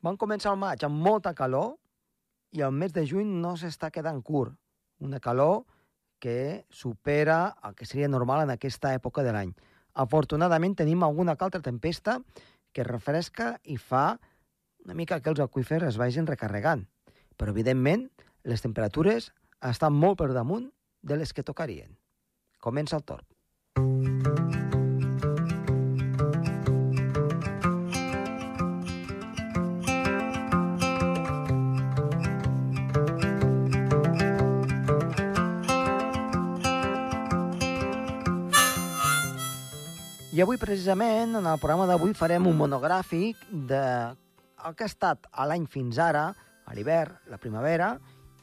Van començar el maig amb molta calor i el mes de juny no s'està quedant curt. Una calor que supera el que seria normal en aquesta època de l'any. Afortunadament tenim alguna que altra tempesta que refresca i fa una mica que els aqüífers es vagin recarregant. Però, evidentment, les temperatures estan molt per damunt de les que tocarien. Comença el torn. I avui, precisament, en el programa d'avui farem un monogràfic de el que ha estat a l'any fins ara, a l'hivern, la primavera,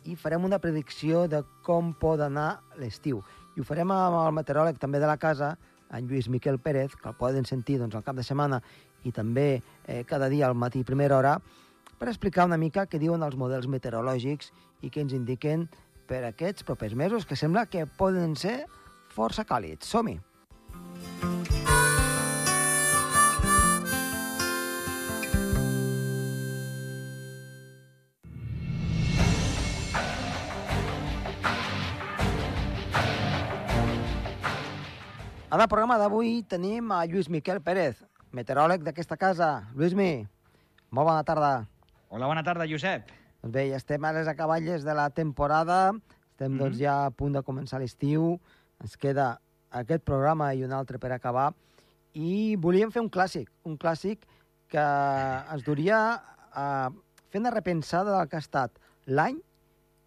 i farem una predicció de com pot anar l'estiu. I ho farem amb el meteoròleg també de la casa, en Lluís Miquel Pérez, que el poden sentir doncs, al cap de setmana i també eh, cada dia al matí primera hora, per explicar una mica què diuen els models meteorològics i què ens indiquen per aquests propers mesos, que sembla que poden ser força càlids. Som-hi! En el programa d'avui tenim a Lluís Miquel Pérez, meteoròleg d'aquesta casa. Lluís-mi, molt bona tarda. Hola, bona tarda, Josep. Doncs bé, ja estem a les acaballes de la temporada, estem mm -hmm. doncs ja a punt de començar l'estiu, ens queda aquest programa i un altre per acabar, i volíem fer un clàssic, un clàssic que ens duria a fer una repensada del que ha estat l'any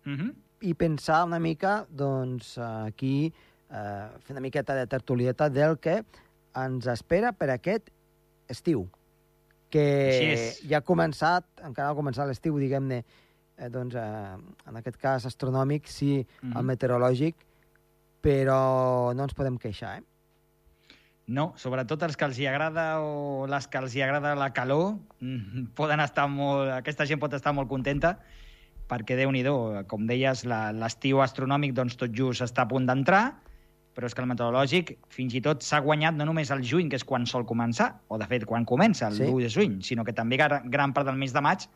Mm -hmm. i pensar una mica, doncs, aquí eh, fer una miqueta de tertulieta del que ens espera per aquest estiu, que ja ha començat, encara ha començat l'estiu, diguem-ne, eh, doncs, eh, en aquest cas astronòmic, sí, Mhm. el meteorològic, però no ens podem queixar, eh? No, sobretot els que els hi agrada o les que els hi agrada la calor mm, poden estar molt... Aquesta gent pot estar molt contenta perquè, déu nhi com deies, l'estiu astronòmic doncs, tot just està a punt d'entrar, però és que el meteorològic fins i tot s'ha guanyat no només el juny, que és quan sol començar, o de fet quan comença, el Sí. 1 de juny, sinó que també gran, part del mes de maig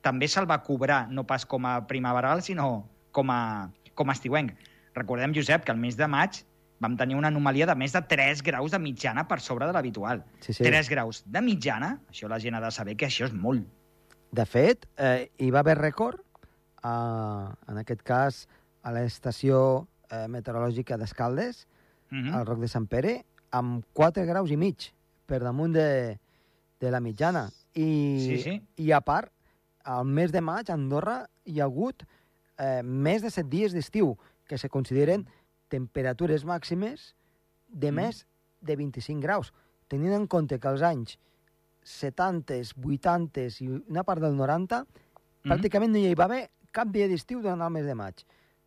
també se'l va cobrar, no pas com a primaveral, sinó com a, com a estiuenc. Recordem, Josep, que el mes de maig vam tenir una anomalia de més de 3 graus de mitjana per sobre de l'habitual. Sí, sí. 3 graus de mitjana, això la gent ha de saber que això és molt. De fet, eh, hi va haver rècord, eh, en aquest cas, a l'estació eh, meteorològica d'Escaldes, Mm al Roc de Sant Pere, amb 4 graus i mig per damunt de, de la mitjana. I, Sí, sí. I a part, al mes de maig a Andorra hi ha hagut eh, més de 7 dies d'estiu, que se consideren temperatures màximes de Mm. més de 25 graus, tenint en compte que als anys 70, 80 i una part del 90 Mhm. pràcticament no hi va haver cap dia d'estiu durant el mes de maig.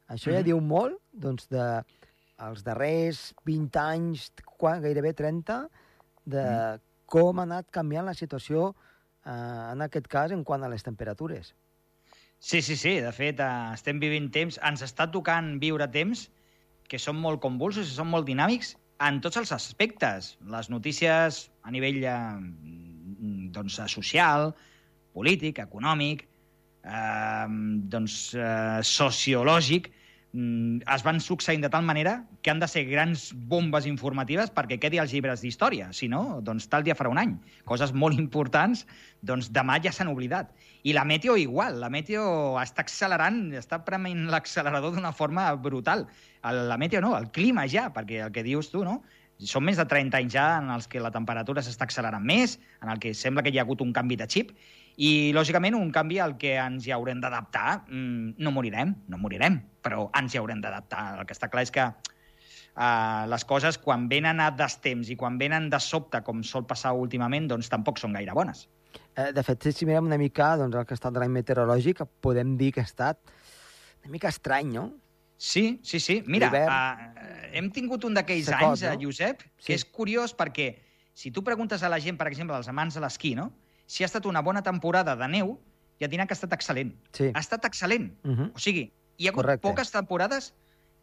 Això ja Mhm. diu molt, doncs, de els darrers 20 anys, quan, gairebé 30, de Mhm. com ha anat canviant la situació, eh, en aquest cas, en quant a les temperatures. Sí, sí, sí. De fet, eh, estem vivint temps... Ens està tocant viure temps que són molt convulsos i són molt dinàmics en tots els aspectes. Les notícies a nivell eh, doncs, social, polític, econòmic, eh, doncs, eh, sociològic, mm, es van succeint de tal manera que han de ser grans bombes informatives perquè quedi als llibres d'història. Si no, doncs tal dia farà un any. Coses molt importants, doncs demà ja s'han oblidat. I la meteo igual, la meteo està accelerant, està prement l'accelerador d'una forma brutal. La meteo no, el clima ja, perquè el que dius tu, no? Són més de 30 anys ja en els que la temperatura s'està accelerant més, en el que sembla que hi ha hagut un canvi de xip, i, lògicament, un canvi al que ens hi haurem d'adaptar. Mm, no morirem, no morirem, però ens hi haurem d'adaptar. El que està clar és que uh, les coses, quan venen a destemps i quan venen de sobte, com sol passar últimament, doncs tampoc són gaire bones. Eh, de fet, si mirem una mica doncs, el que ha estat l'any meteorològic, podem dir que ha estat una mica estrany, no? Sí, sí, sí. Mira, uh, hem tingut un d'aquells anys, no? no? Josep, que Sí. és curiós perquè si tu preguntes a la gent, per exemple, als amants de l'esquí, no? Si ha estat una bona temporada de neu, ja diran que ha estat excel·lent. Sí. Ha estat excel·lent. Uh -huh. O sigui, hi ha hagut Correcte. poques temporades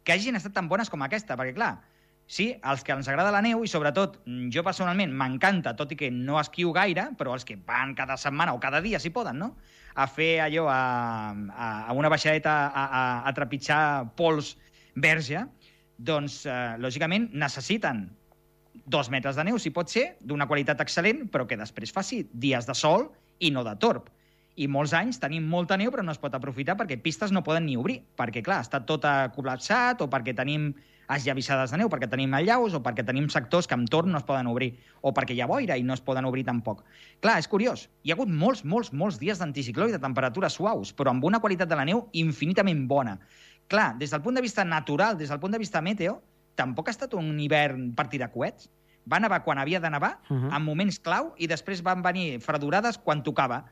que hagin estat tan bones com aquesta, perquè, clar, Sí, els que ens agrada la neu, i sobretot mm, jo personalment m'encanta, tot i que no esquiu gaire, però els que van cada setmana o cada dia, si poden, no? a fer allò, a, a, a una baixadeta a, a, a trepitjar pols verge, doncs, eh, lògicament, necessiten dos metres de neu, si pot ser, d'una qualitat excel·lent, però que després faci dies de sol i no de torb. I molts anys tenim molta neu, però no es pot aprofitar perquè pistes no poden ni obrir, perquè, clar, està tot col·lapsat o perquè tenim esllavissades de neu, perquè tenim allaus o perquè tenim sectors que amb torn no es poden obrir, o perquè hi ha boira i no es poden obrir tampoc. Clar, és curiós, hi ha hagut molts, molts, molts dies d'anticicló i de temperatures suaus, però amb una qualitat de la neu infinitament bona. Clar, des del punt de vista natural, des del punt de vista meteo, tampoc ha estat un hivern per tirar coets. Va nevar quan havia de nevar, uh -huh. en moments clau, i després van venir fredurades quan tocava.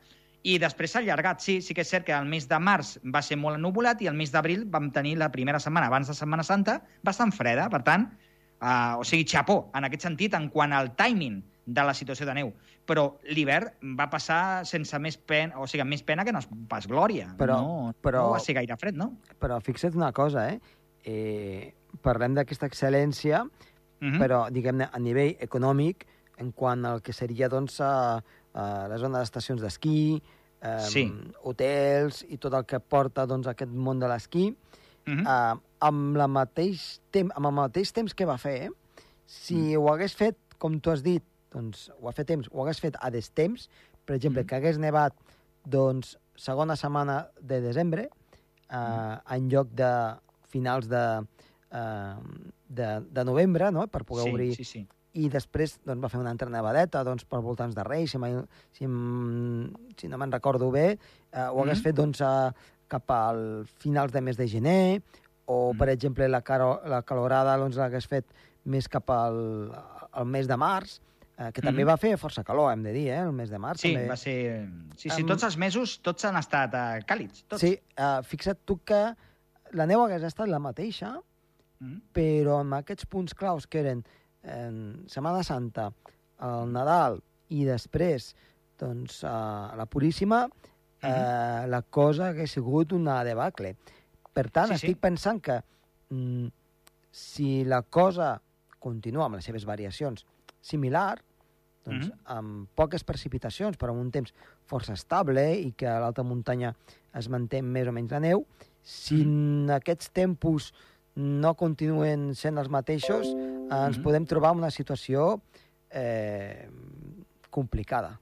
I després s'ha allargat, sí, sí que és cert que el mes de març va ser molt ennubulat i el mes d'abril vam tenir la primera setmana abans de Setmana Santa bastant freda, per tant, uh, o sigui, xapó, en aquest sentit, en quant al timing de la situació de neu. Però l'hivern va passar sense més pena, o sigui, amb més pena que no pas glòria. Però, no, però, no va ser gaire fred, no? Però fixa't una cosa, eh? eh parlem d'aquesta excel·lència, Uh -huh. però, diguem-ne, a nivell econòmic, en quant al que seria, doncs, a, a la zona d'estacions d'esquí, eh, Sí. hotels i tot el que porta, doncs, aquest món de l'esquí, -huh. eh, amb, la mateix tem amb el mateix temps que va fer, eh? si Mm. ho hagués fet, com tu has dit, doncs, ho ha fet temps, ho hagués fet a destemps, per exemple, Mhm. que hagués nevat, doncs, segona setmana de desembre, eh, Mm. en lloc de finals de, eh, de, de novembre, no?, per poder sí, obrir sí, sí. i després doncs, va fer una altra nevadeta doncs, per voltants de Reis, si, mai, si, si no me'n recordo bé, eh, ho hagués Mhm. fet doncs, a, cap al finals de mes de gener, o, Mhm. per exemple, la, caro, la calorada doncs, l'hagués fet més cap al, al mes de març, eh, que també Mhm. va fer força calor, hem de dir, eh, el mes de març. Sí, també. va ser... Sí, sí, tots els mesos, tots han estat uh, càlids, tots. Sí, eh, fixa't tu que la neu hagués estat la mateixa, Mm però amb aquests punts claus que eren en Setmana Santa, el Nadal i després doncs, a la Puríssima, eh, la cosa hagués sigut una debacle. Per tant, Sí, sí, sí. estic pensant que mm, si la cosa continua amb les seves variacions similar, doncs, Mhm. amb poques precipitacions, però amb un temps força estable i que a l'alta muntanya es manté més o menys la neu, si Mhm. aquests tempos no continuen sent els mateixos, ens Mhm. podem trobar en una situació eh, complicada.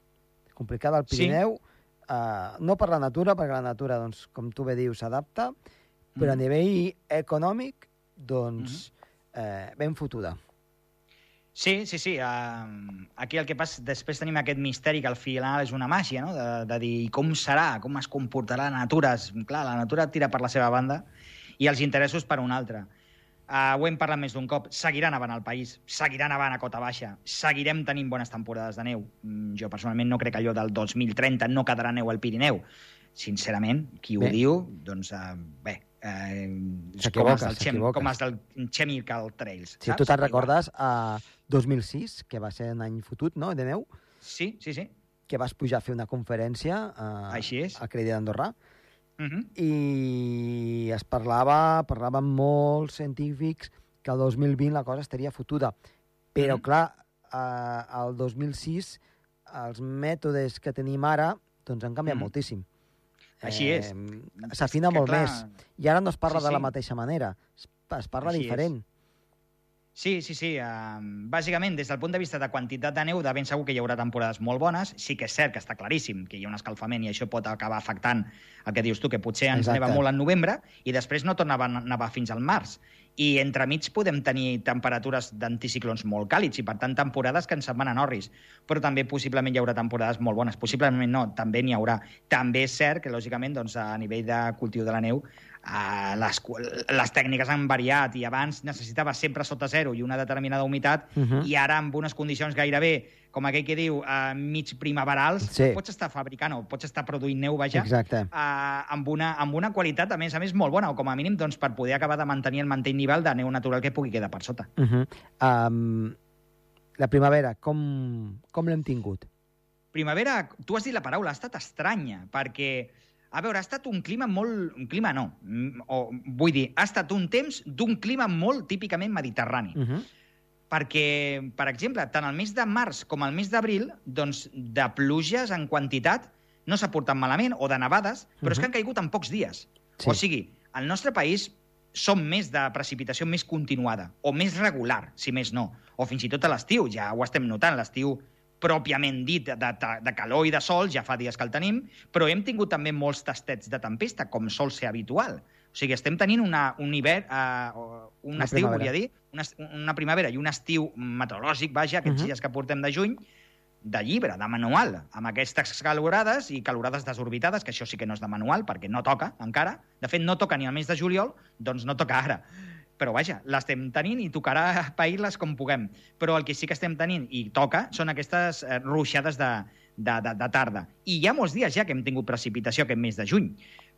Complicada al Sí. Pirineu, eh, no per la natura, perquè la natura, doncs, com tu bé dius, s'adapta, però a Mhm. nivell econòmic, doncs, eh, ben fotuda. Sí, sí, sí. Uh, aquí el que passa, després tenim aquest misteri que al final és una màgia, no? De, de dir com serà, com es comportarà la natura. Clar, la natura tira per la seva banda i els interessos per una altra. Uh, ho hem parlat més d'un cop. Seguirà nevant al país, seguirà nevant a cota baixa, seguirem tenint bones temporades de neu. Mm, jo personalment no crec que allò del 2030 no quedarà neu al Pirineu. Sincerament, qui Bé. ho diu, doncs uh, bé, eh, com els del Chem, com els del Chemical Trails. Si saps? tu te'n recordes, a 2006, que va ser un any fotut, no?, de neu, Sí, sí, sí. que vas pujar a fer una conferència a, Així és. a Credi d'Andorra, Uh -huh. i es parlava, parlaven molts científics que el 2020 la cosa estaria fotuda. Però, Mhm. clar, eh, el 2006 els mètodes que tenim ara doncs han canviat Mhm. moltíssim. Així és. Eh, S'afina molt clar, més. I ara no es parla Sí, de la sí. mateixa manera. Es, es parla Així és. Sí, sí, sí. Bàsicament, des del punt de vista de quantitat de neu, de ben segur que hi haurà temporades molt bones. Sí que és cert que està claríssim que hi ha un escalfament i això pot acabar afectant el que dius tu, que potser ens Exacte. neva molt en novembre i després no torna a nevar fins al març. I entremig podem tenir temperatures d'anticiclons molt càlids i, per tant, temporades que ens se'n van a Norris. Però també possiblement hi haurà temporades molt bones. Possiblement no, també n'hi haurà. També és cert que, lògicament, doncs, a nivell de cultiu de la neu, Uh, les, les tècniques han variat i abans necessitava sempre sota zero i una determinada humitat Uh -huh. i ara amb unes condicions gairebé, com aquell que diu, uh, mig primaverals, Sí. pots estar fabricant o pots estar produint neu, vaja, Exacte. uh, amb, una, amb una qualitat, a més a més, molt bona, o com a mínim doncs, per poder acabar de mantenir el mantell nivell de neu natural que pugui quedar per sota. Uh -huh. um, la primavera, com, com l'hem tingut? Primavera, tu has dit la paraula, ha estat estranya, perquè, a veure, ha estat un clima molt... Un clima no, mm, o vull dir, ha estat un temps d'un clima molt típicament mediterrani. Uh -huh. perquè, per exemple, tant el mes de març com el mes d'abril, doncs, de pluges en quantitat no s'ha portat malament, o de nevades, però uh -huh. és que han caigut en pocs dies. Sí. O sigui, al nostre país som més de precipitació més continuada, o més regular, si més no. O fins i tot a l'estiu, ja ho estem notant, l'estiu pròpiament dit de, de, de calor i de sol, ja fa dies que el tenim, però hem tingut també molts tastets de tempesta, com sol ser habitual. O sigui, estem tenint una, un hivern, uh, un Una estiu, primavera. volia dir, una, una primavera i un estiu meteorològic, vaja, aquests Mhm. dies que portem de juny, de llibre, de manual, amb aquestes calorades i calorades desorbitades, que això sí que no és de manual, perquè no toca encara. De fet, no toca ni al mes de juliol, doncs no toca ara. Però vaja, l'estem tenint i tocarà pair-les com puguem. Però el que sí que estem tenint i toca són aquestes eh, ruixades de, de, de, de tarda. I hi ha molts dies ja que hem tingut precipitació aquest mes de juny.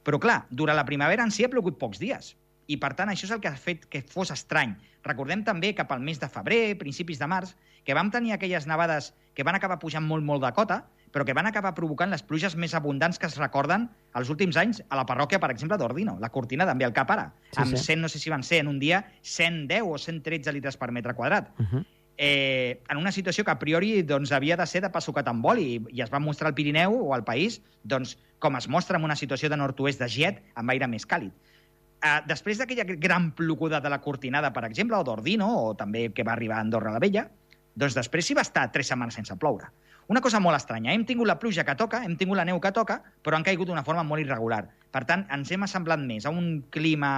Però clar, durant la primavera en si ha plogut pocs dies. I per tant això és el que ha fet que fos estrany. Recordem també cap al mes de febrer, principis de març, que vam tenir aquelles nevades que van acabar pujant molt, molt de cota, però que van acabar provocant les pluges més abundants que es recorden els últims anys a la parròquia, per exemple, d'Ordino, la cortina d'enviar el cap ara, Sí, amb sí. 100, no sé si van ser en un dia, 110 o 113 litres per metre quadrat. Uh -huh. Eh, en una situació que a priori doncs, havia de ser de passucat amb boli i, i es va mostrar al Pirineu o al país doncs, com es mostra en una situació de nord-oest de jet amb aire més càlid. Uh, després d'aquella gran ploguda de la Cortinada, per exemple, o d'Ordino, o també que va arribar a Andorra la Vella, doncs després s'hi va estar tres setmanes sense ploure. Una cosa molt estranya. Hem tingut la pluja que toca, hem tingut la neu que toca, però han caigut d'una forma molt irregular. Per tant, ens hem assemblat més a un clima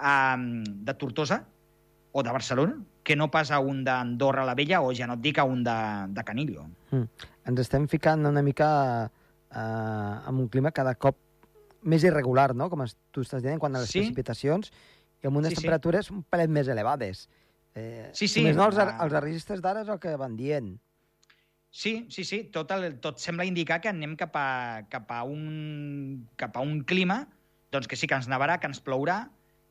um, de Tortosa o de Barcelona que no pas a un d'Andorra la Vella o ja no et dic a un de, de Canillo. Ens estem ficant una mica eh, amb un clima cada cop més irregular, no? Com tu estàs dient, quan a les Sí. precipitacions i amb unes Sí, sí. temperatures un pelet més elevades. Eh, Sí, sí, Més no, els, ah. els arristes d'ara és el que van dient. Sí, sí, sí, tot, el, tot sembla indicar que anem cap a, cap, a un, cap a un clima doncs que sí que ens nevarà, que ens plourà,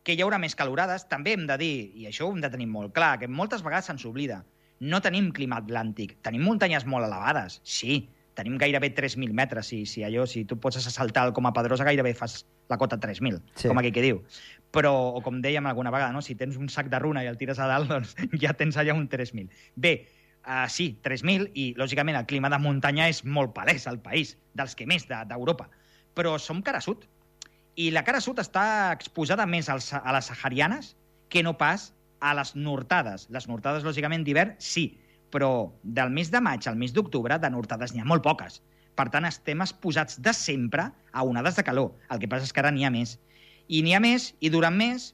que hi haurà més calorades. També hem de dir, i això ho hem de tenir molt clar, que moltes vegades se'ns oblida, no tenim clima atlàntic, tenim muntanyes molt elevades, sí, tenim gairebé 3.000 metres, si, si allò, si tu pots saltar com a Pedrosa, gairebé fas la cota 3.000, Sí. com aquell que diu. Però, o com dèiem alguna vegada, no? si tens un sac de runa i el tires a dalt, doncs ja tens allà un 3.000. Bé, uh, sí, 3.000, i lògicament el clima de muntanya és molt palès al país, dels que més de- d'Europa. Però som cara sud. I la cara sud està exposada més als, a les saharianes que no pas a les nortades. Les nortades, lògicament, d'hivern, sí, però del mes de maig al mes d'octubre, de nortades n'hi ha molt poques. Per tant, estem exposats de sempre a onades de calor. El que passa és que ara n'hi ha més. I n'hi ha més, i duren més,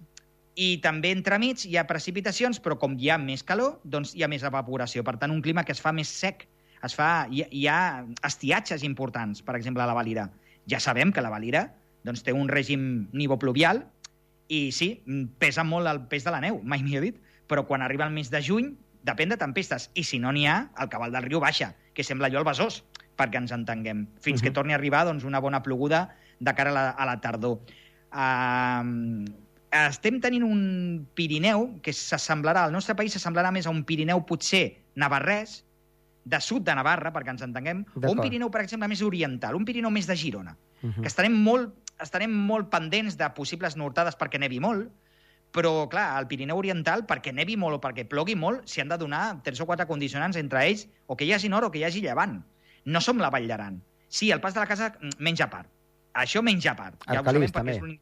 i també entremig hi ha precipitacions, però com hi ha més calor, doncs hi ha més evaporació. Per tant, un clima que es fa més sec. Es fa, hi, hi ha estiatges importants, per exemple, a la Valira. Ja sabem que la Valira doncs, té un règim nivopluvial i sí, pesa molt el pes de la neu, mai millor dit, però quan arriba el mes de juny depèn de tempestes, i si no n'hi ha, el cabal del riu baixa, que sembla allò el Besòs, perquè ens entenguem, fins uh -huh. que torni a arribar doncs, una bona ploguda de cara a la, a la tardor. Uh, estem tenint un Pirineu que s'assemblarà, al nostre país s'assemblarà més a un Pirineu potser navarrès, de sud de Navarra, perquè ens entenguem, o un. Pirineu, per exemple, més oriental, un Pirineu més de Girona, Uh -huh. que estarem molt, estarem molt pendents de possibles nortades perquè nevi molt, però, clar, al Pirineu Oriental, perquè nevi molt o perquè plogui molt, s'hi han de donar tres o quatre condicionants entre ells, o que hi hagi nord o que hi hagi llevant. No som la Vall d'Aran. Sí, el pas de la casa mm, menja part. Això menja part. El ho Calís, sabem perquè, també. és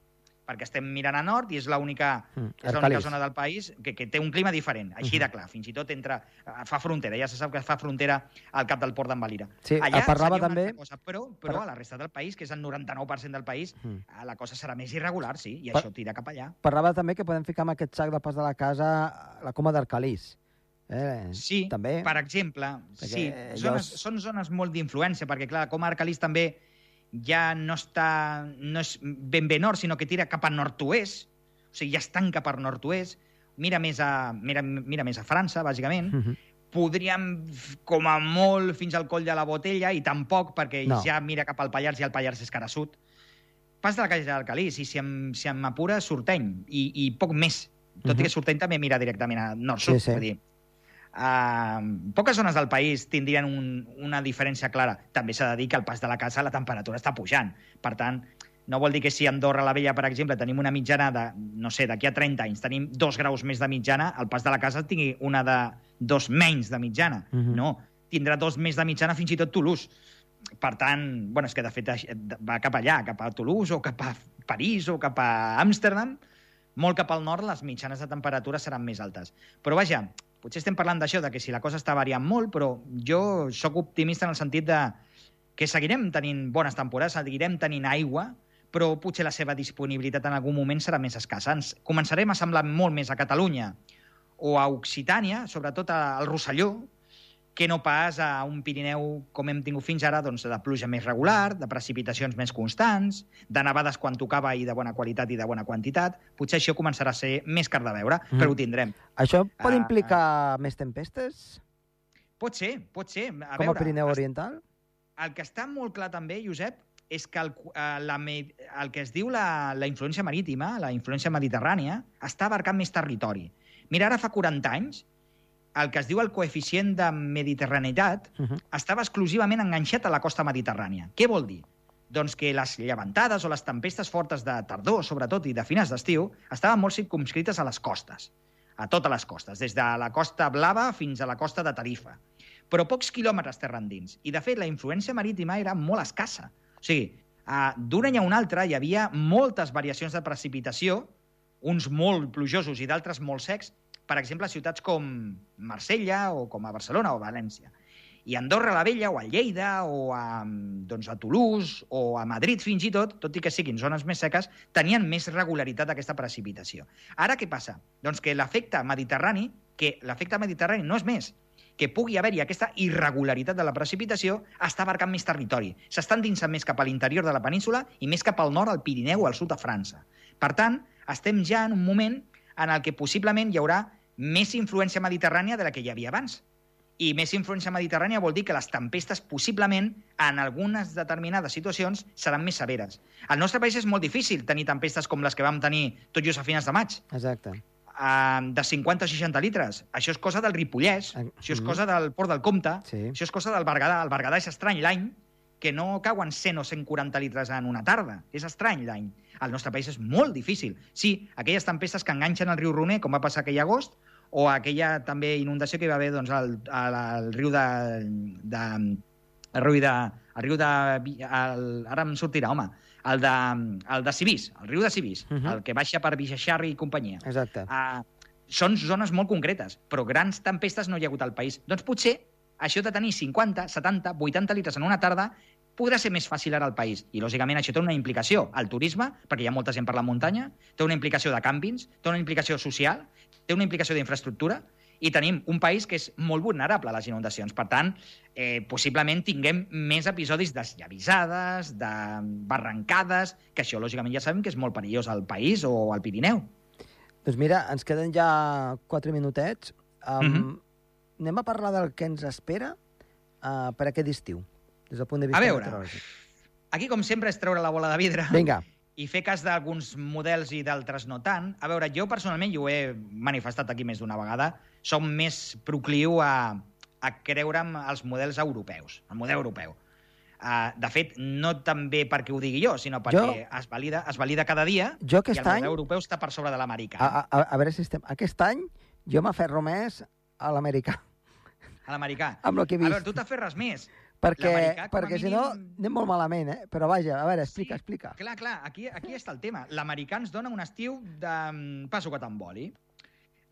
perquè estem mirant a nord i és l'única Mm, zona del país que, que té un clima diferent, així Mhm. de clar. Fins i tot entre, eh, fa frontera, ja se sap que fa frontera al cap del port d'en Valira. Sí, Allà parlava seria una també... Cosa, però, però a la resta del país, que és el 99% del país, Mm. eh, la cosa serà més irregular, sí, i això tira cap allà. Parlava també que podem ficar amb aquest sac del pas de la casa la coma d'Arcalís. Eh, Sí, també. per exemple, Perquè sí, zones, és- són zones molt d'influència, perquè clar, com a Arcalís també ja no està, no és ben bé nord, sinó que tira cap a nord-oest, o sigui, ja es tanca per nord-oest, mira més a, mira, mira més a França, bàsicament, Uh -huh. podríem, com a molt, fins al coll de la botella, i tampoc, perquè No. ja mira cap al Pallars i el Pallars és cara sud. Pas de la calle d'Alcalís, i si em, si em apura, Sorteny, i, i poc més. Tot Mhm. i que Sorteny també mira directament a nord-sud, Sí, sí. dir. Uh, poques zones del país tindrien un, una diferència clara. També s'ha de dir que al pas de la casa la temperatura està pujant. Per tant, no vol dir que si Andorra la Vella, per exemple, tenim una mitjana de, no sé, d'aquí a 30 anys, tenim dos graus més de mitjana, el pas de la casa tingui una de dos menys de mitjana. Uh Mhm. -huh. No, tindrà dos més de mitjana fins i tot Toulouse. Per tant, bueno, és que de fet va cap allà, cap a Toulouse o cap a París o cap a Amsterdam, molt cap al nord les mitjanes de temperatura seran més altes. Però vaja, potser estem parlant d'això, de que si la cosa està variant molt, però jo sóc optimista en el sentit de que seguirem tenint bones temporades, seguirem tenint aigua, però potser la seva disponibilitat en algun moment serà més escassa. Ens començarem a semblar molt més a Catalunya o a Occitània, sobretot al Rosselló, que no pas a un Pirineu com hem tingut fins ara, doncs, de pluja més regular, de precipitacions més constants, de nevades quan tocava i de bona qualitat i de bona quantitat. Potser això començarà a ser més car de veure, Mm. però ho tindrem. Això pot Ah, implicar més tempestes, Pot ser, pot ser. A com veure, a Pirineu Oriental? el que està molt clar també, Josep, és que el, eh, la, el que es diu la, la influència marítima, la influència mediterrània, està abarcant més territori. Mira, ara fa 40 anys, el que es diu el coeficient de mediterraneïtat Uh -huh. estava exclusivament enganxat a la costa mediterrània. Què vol dir? Doncs que les llevantades o les tempestes fortes de tardor, sobretot, i de finals d'estiu, estaven molt circumscrites a les costes, a totes les costes, des de la costa blava fins a la costa de Tarifa. Però pocs quilòmetres terra endins. I, de fet, la influència marítima era molt escassa. O sigui, d'un any a un altre hi havia moltes variacions de precipitació, uns molt plujosos i d'altres molt secs, per exemple, a ciutats com Marsella o com a Barcelona o València. I a Andorra la Vella, o a Lleida, o a, doncs, a Toulouse, o a Madrid fins i tot, tot i que siguin zones més seques, tenien més regularitat d'aquesta precipitació. Ara què passa? Doncs que l'efecte mediterrani, que l'efecte mediterrani no és més que pugui haver-hi aquesta irregularitat de la precipitació, està abarcant més territori. S'està endinsant més cap a l'interior de la península i més cap al nord, al Pirineu, al sud de França. Per tant, estem ja en un moment en el que possiblement hi haurà més influència mediterrània de la que hi havia abans. I més influència mediterrània vol dir que les tempestes possiblement, en algunes determinades situacions, seran més severes. Al nostre país és molt difícil tenir tempestes com les que vam tenir tot just a finals de maig, Exacte. uh, de 50 o 60 litres. Això és cosa del Ripollès, Ah, això és mm. cosa del Port del Comte, Sí. això és cosa del Berguedà. El Berguedà és estrany l'any que no cauen 100 o 140 litres en una tarda. És estrany l'any. Al nostre país és molt difícil. Sí, aquelles tempestes que enganxen el riu Roner, com va passar aquell agost, o aquella també inundació que hi va haver doncs, al, al, al riu de... de el riu de... El riu de el, ara em sortirà, home. El de, el de Cibís, el riu de Cibís, uh Mhm. -huh. el que baixa per Bixaxarri i companyia. Exacte. Uh, són zones molt concretes, però grans tempestes no hi ha hagut al país. Doncs potser això de tenir 50, 70, 80 litres en una tarda podrà ser més fàcil ara al país. I, lògicament, això té una implicació al turisme, perquè hi ha molta gent per la muntanya, té una implicació de càmpings, té una implicació social, té una implicació d'infraestructura, i tenim un país que és molt vulnerable a les inundacions. Per tant, eh, possiblement tinguem més episodis desllavissades, de barrancades, que això, lògicament, ja sabem que és molt perillós al país o al Pirineu. Doncs mira, ens queden ja quatre minutets. Um, Mhm. Anem a parlar del que ens espera uh, per aquest estiu, des del punt de vista A veure. meteorològic. Aquí, com sempre, és treure la bola de vidre Vinga, i fer cas d'alguns models i d'altres no tant. A veure, jo personalment, i ho he manifestat aquí més d'una vegada, som més procliu a, a creure'm els models europeus, el model europeu. Uh, de fet, no també perquè ho digui jo, sinó perquè es, valida, es valida cada dia jo i el any, europeu està per sobre de l'americà. a, a, a veure si estem... Aquest any jo m'aferro més a l'americà, A l'americà. amb el que he A vist. veure, tu t'aferres més. Perquè, perquè si no, mínim- anem molt malament, eh? Però vaja, a veure, explica, Sí. explica. Clar, clar, aquí, aquí està el tema. L'americà ens dona un estiu de mm, pa sucat amb oli,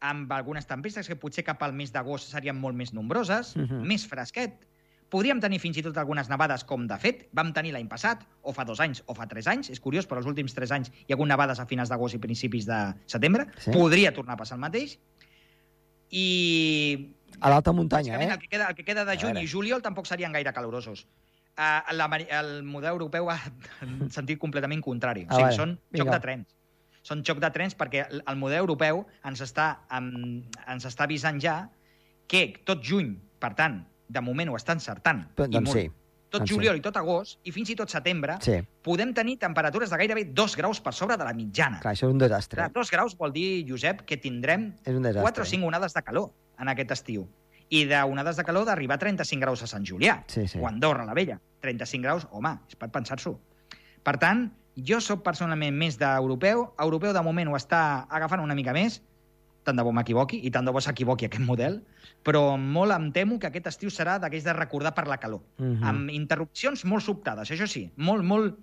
amb algunes tempestes que potser cap al mes d'agost serien molt més nombroses, Mhm. més fresquet. Podríem tenir fins i tot algunes nevades, com de fet vam tenir l'any passat, o fa dos anys, o fa tres anys. És curiós, però els últims tres anys hi ha hagut nevades a finals d'agost i principis de setembre. Sí. Podria tornar a passar el mateix. I A l'alta muntanya, eh? el que queda, el que queda de A juny i juliol tampoc serien gaire calorosos. Uh, el model europeu ha en sentit completament contrari. A o sigui, veure, són vinga. xoc de trens. Són xoc de trens perquè el el model europeu ens està, um, ens està avisant ja que tot juny, per tant, de moment ho està encertant, i doncs molt, sí, tot doncs sí. juliol i tot agost, i fins i tot setembre, sí. podem tenir temperatures de gairebé dos graus per sobre de la mitjana. Clar, això és un desastre. Clar, dos graus vol dir, Josep, que tindrem És un desastre. 4 o 5 onades de calor en aquest estiu. I d'onades de calor d'arribar a 35 graus a Sant Julià, Sí, sí. o Andorra la Vella. 35 graus, home, és per pensar-s'ho. Per tant, Jo sóc personalment més d'europeu. Europeu, de moment, ho està agafant una mica més. Tant de bo m'equivoqui, i tant de bo s'equivoqui aquest model. Però molt em temo que aquest estiu serà d'aquells de recordar per la calor. Uh -huh. Amb interrupcions molt sobtades, això sí. Molt, molt...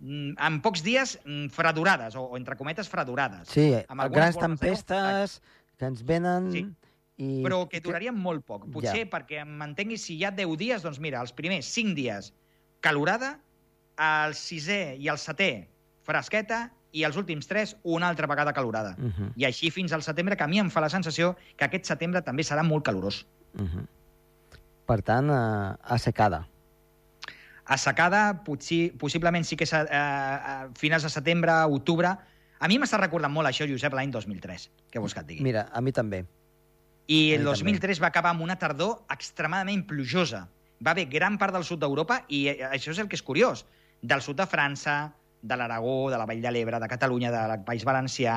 mm, En pocs dies, mm, fredurades, o, o entre cometes, fredurades. Sí, amb grans tempestes que ens venen... Sí. I... però que durarien molt poc. Potser Ja. perquè m'entenguis, si hi ha 10 dies, doncs mira, els primers 5 dies calorada, el sisè i el setè fresqueta, i els últims 3 una altra vegada calorada. Uh -huh, I així fins al setembre, que a mi em fa la sensació que aquest setembre també serà molt calorós. uh -huh. Per tant, eh, assecada. Assecada, potser, possiblement sí que és a, a, a finals de setembre, octubre... A mi m'està recordant molt això, Josep, l'any 2003, que vols que et digui. Mira, a mi també. I el mi 2003 va acabar amb una tardor extremadament plujosa. Va haver gran part del sud d'Europa, i eh, això és el que és curiós, del sud de França, de l'Aragó, de la Vall de l'Ebre, de Catalunya, del País Valencià,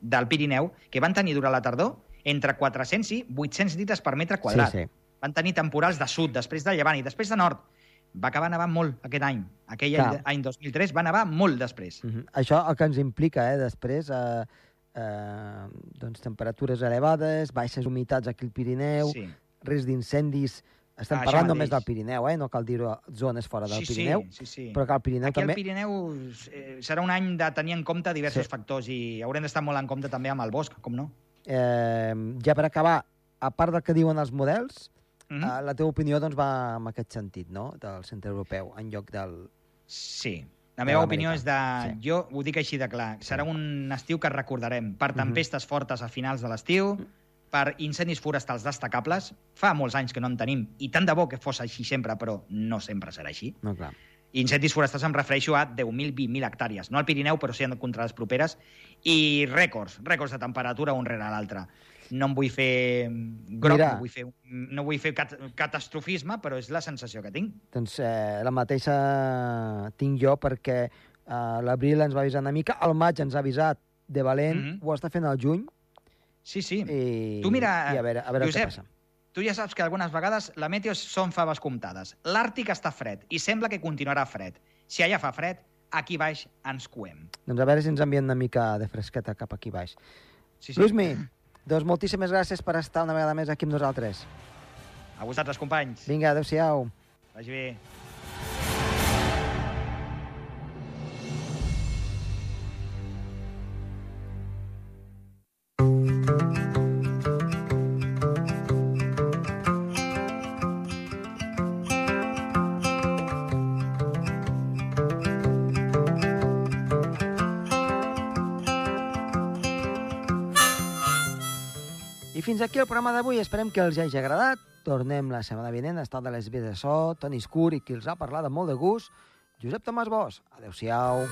del Pirineu, que van tenir durant la tardor entre 400 i 800 litres per metre quadrat. Sí, sí. Van tenir temporals de sud, després de llevant i després de nord. Va acabar nevant molt aquest any. Aquell any, Clar. any 2003 va nevar molt després. Uh -huh. Això el que ens implica, eh, després, eh, eh, doncs, temperatures elevades, baixes humitats aquí al Pirineu, Sí. risc d'incendis... Estem Això parlant només del Pirineu, eh? no cal dir-ho zones fora del sí, Pirineu, sí, sí, sí. però que al Pirineu Aquí també... al Pirineu eh, serà un any de tenir en compte diversos Sí. factors i haurem d'estar molt en compte també amb el bosc, com no? Eh, ja per acabar, a part del que diuen els models, Mm eh, la teva opinió doncs, va en aquest sentit, no?, del centre europeu, en lloc del... Sí. La meva opinió és de... Sí. Jo ho dic així de clar. Serà un estiu que recordarem per Mhm. tempestes fortes a finals de l'estiu, per incendis forestals destacables. Fa molts anys que no en tenim, i tant de bo que fos així sempre, però no sempre serà així. No, clar. Incendis forestals em refereixo a 10.000, 20.000 hectàrees. No al Pirineu, però sí en contrades properes. I rècords, rècords de temperatura un rere l'altre. No em vull fer groc, Mira. no vull fer, no vull fer cat catastrofisme, però és la sensació que tinc. Doncs eh, la mateixa tinc jo perquè eh, l'abril ens va avisar una mica, el maig ens ha avisat de valent, Mhm. ho està fent al juny, Sí, sí. i, Tu mira, i a veure, a veure Josep, què passa. Tu ja saps que algunes vegades la meteo són faves comptades. L'Àrtic està fred i sembla que continuarà fred. Si allà fa fred, aquí baix ens coem. Doncs a veure si ens envien una mica de fresqueta cap aquí baix. Sí, Sí. Luismi, doncs moltíssimes gràcies per estar una vegada més aquí amb nosaltres. A vosaltres, companys. Vinga, adeu-siau. Vagi bé. Aquí el programa d'avui. Esperem que els hagi agradat. Tornem la setmana vinent. Ha de les vies de so, Toni Escur i qui els ha parlat amb molt de gust, Josep Tomàs Bosch. Adéu-siau.